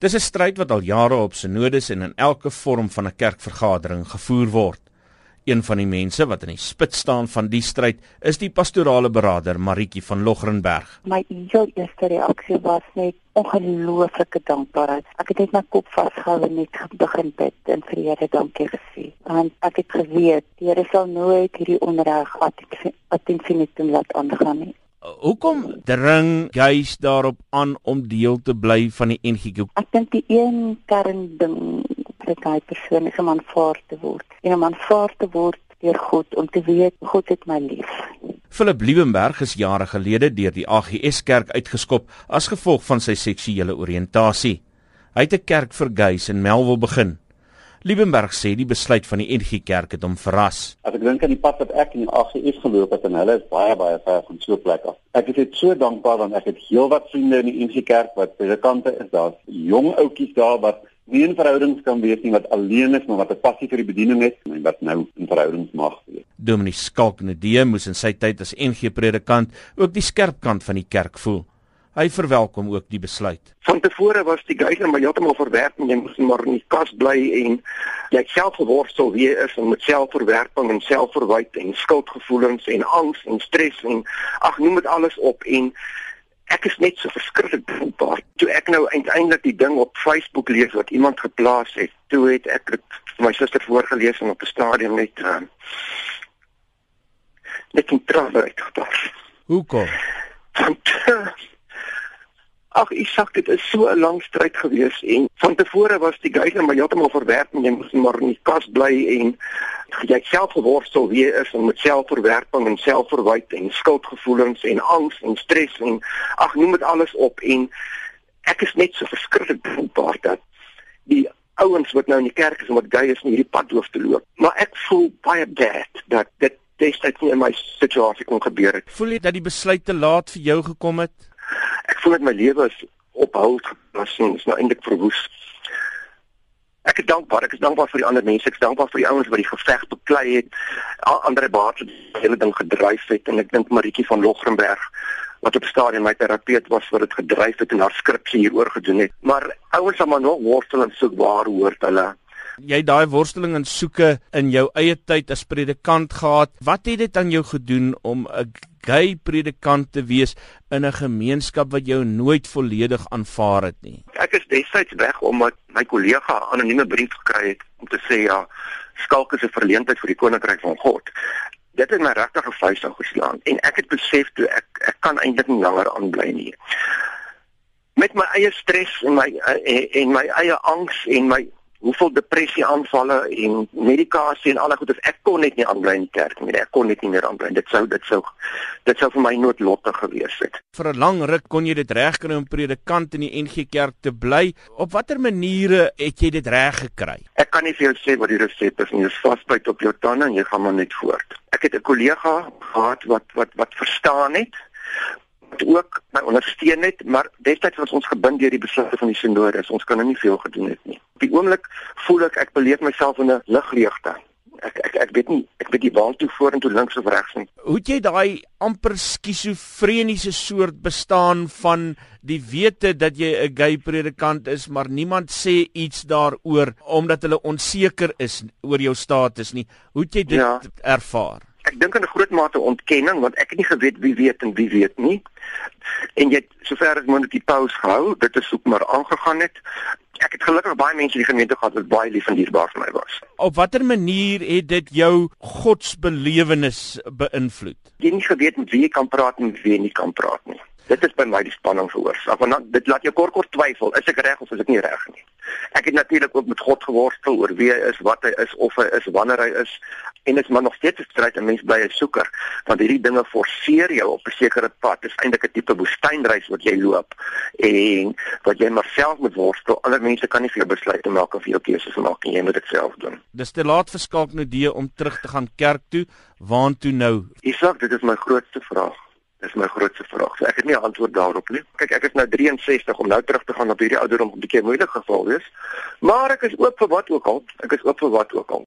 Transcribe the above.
Dis 'n stryd wat al jare op synodes en in elke vorm van 'n kerkvergadering gevoer word. Een van die mense wat in die spits staan van die stryd is die pastorale beraader Maritjie van Logrenberg. My heel eerste reaksie was net ongelooflike dankbaarheid. Ek het net my kop vasgehou en net begin bid en vir Here dankie gesê. Want ek het geweet die Here sal nooit hierdie onreg ad infinitum laat aangaan nie. Hoekom dring juis daarop aan om deel te bly van die NG? Ek dink die een kern ding vir daai persoon is om aanvaar te word. En om aanvaar te word deur God om te weet God het my lief. Philip Liebenberg is jare gelede deur die AGS kerk uitgeskop as gevolg van sy seksuele oriëntasie. Hy het 'n kerk vir gays in Melville begin. Liebenberg sê die besluit van die NG Kerk het hom verras. As ek dink aan die pad wat ek in die AGS geloop het en hulle is baie baie ver van so 'n plek af. Ek is net so dankbaar want ek het heelwat vriende in die NG Kerk wat predikante is. Daar's jong ouetjies daar wat nie in verhoudings kan wees nie wat alleen is maar wat 'n passie vir die bediening het en wat nou in verhoudings mag wees. Dominee Skalk Nedee moes in sy tyd as NG predikant ook die skerp kant van die kerk voel. Hy verwelkom ook die besluit. Van tevore was die gees maar heeltemal verwerp en jy moes maar in die kas bly en jy self geworstel wie is en met selfverwerping en selfverwyte en skuldgevoelens en angs en stres en ag noem dit alles op en ek is net so verskriklik dankbaar toe ek nou uiteindelik die ding op Facebook lees wat iemand geplaas het. Toe het ek dit vir my suster voorgeles en op 'n stadium net uh, net in trane uitgebars. Hoekom? Want uh, Ag, sê dit is so 'n lang stryd gewees en van tevore was die geise maar heeltemal verwerp en jy moes maar in die kas bly en jy self geworstel wie is met selfverwerping en selfverwyte en skuldgevoelens en angs en stres en ag, noem dit alles op en ek is net so verskriklik dankbaar dat die ouens wat nou in die kerk is en wat gay is in hierdie pad hoef te loop. Maar ek voel baie bad dat dit destyds nie in my situasie kon gebeur het. Voel jy dat die besluit te laat vir jou gekom het? Ek voel net my lewe is op hul gepas en is nou eintlik verwoes. Ek is dankbaar, ek is dankbaar vir die ander mense, ek is dankbaar vir die ouens wat die geveg beklei het, ander baie die hele ding gedryf het en ek dink Maritjie van Logrenberg wat op stadium my terapeut was wat dit gedryf het en haar skripsie hieroor gedoen het. Maar ouens sal maar nog worstel en soek waar hoort hulle jy daai worsteling en soeke in jou eie tyd as predikant gehad. Wat het dit aan jou gedoen om 'n gay predikant te wees in 'n gemeenskap wat jou nooit volledig aanvaar het nie? Ek is destyds weg omdat my kollega 'n anonieme brief gekry het om te sê ja, skalk is 'n verleentheid vir die koninkryk van God. Dit het my regtig gefuis aan geslaan en ek het besef toe ek ek kan eintlik nie langer aanbly nie met my eie stres en my en, en my eie angs en my hoeveel depressie aanvalle en medikasie en al daai goedes ek kon net nie aanbly in die kerk nie. Ek kon net nie meer aanbly. Dit sou dit sou dit sou vir my noodlottig gewees het. Vir 'n lang ruk kon jy dit regkry om predikant in die NG Kerk te bly. Op watter maniere het jy dit reg gekry? Ek kan nie vir jou sê wat die resep is nie. Jy vasbyt op jou tande en jy gaan maar net voort. Ek het 'n kollega gehad wat wat wat verstaan het ook my ondersteun het, maar destyds was ons gebind deur die besluite van die sinode, ons kan nou nie veel gedoen het nie. Op die oomblik voel ek ek beleef myself in 'n ligleegte. Ek ek ek weet nie, ek weet nie waar toe vorentoe links of regs nie. Hoe het jy daai amper skizofreniese soort bestaan van die wete dat jy 'n gay predikant is, maar niemand sê iets daaroor omdat hulle onseker is oor jou status nie. Hoe het jy dit ja. ervaar? Ek dink in 'n groot mate ontkenning want ek het nie geweet wie weet en wie weet nie. En jy sover as moontlik die paus gehou dit is ook maar aangegaan het. Ek het gelukkig baie mense in die gemeente gehad wat baie lief en dierbaar vir my was. Op watter manier het dit jou godsbelewenis beïnvloed? Jy nie geweet met wie jy kan praat en wie jy nie kan praat nie. Dit is by my die spanning veroorsaak want dit laat jou kort kort twyfel is ek reg of is ek nie reg nie ek het natuurlik ook met God geworstel oor wie hy is wat hy is of hy is wanneer hy is en dit is maar nog steeds 'n stryd en mens bly 'n soeker want hierdie dinge forceer jou op 'n sekere pad. Dit is eintlik 'n tipe woestynreis wat jy loop en wat jy maar self moet worstel. Ander mense kan nie vir jou besluite maak of vir jou keuses maak en jy moet dit self doen. Dis te laat vir skalk nou die om terug te gaan kerk toe. Waartoe nou? Isak, dit is my grootste vraag. Dis my grootste vraag. So ek het nie 'n antwoord daarop nie. Kyk, ek is nou 63 om nou terug te gaan op hierdie ouderdom 'n bietjie moeilik geval wees. Maar ek is oop vir wat ook al. Ek is oop vir wat ook al.